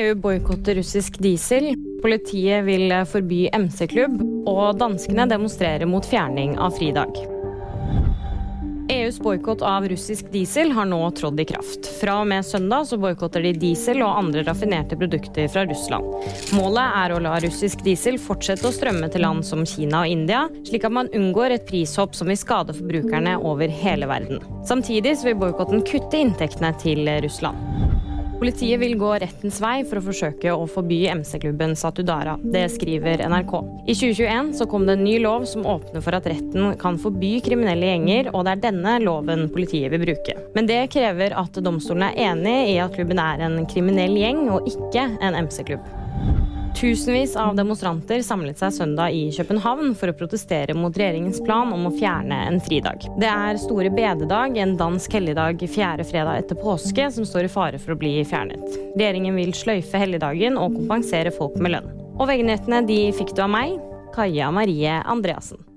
EU boikotter russisk diesel. Politiet vil forby MC-klubb. Og danskene demonstrerer mot fjerning av fridag. EUs boikott av russisk diesel har nå trådt i kraft. Fra og med søndag så boikotter de diesel og andre raffinerte produkter fra Russland. Målet er å la russisk diesel fortsette å strømme til land som Kina og India, slik at man unngår et prishopp som vil skade forbrukerne over hele verden. Samtidig vil boikotten kutte inntektene til Russland. Politiet vil gå rettens vei for å forsøke å forby MC-klubben Satudara. Det skriver NRK. I 2021 så kom det en ny lov som åpner for at retten kan forby kriminelle gjenger, og det er denne loven politiet vil bruke. Men det krever at domstolen er enig i at klubben er en kriminell gjeng, og ikke en MC-klubb. Tusenvis av demonstranter samlet seg søndag i København for å protestere mot regjeringens plan om å fjerne en fridag. Det er store bededag, en dansk helligdag fjerde fredag etter påske, som står i fare for å bli fjernet. Regjeringen vil sløyfe helligdagen og kompensere folk med lønn. Og VG-nyhetene de fikk du av meg, Kaja Marie Andreassen.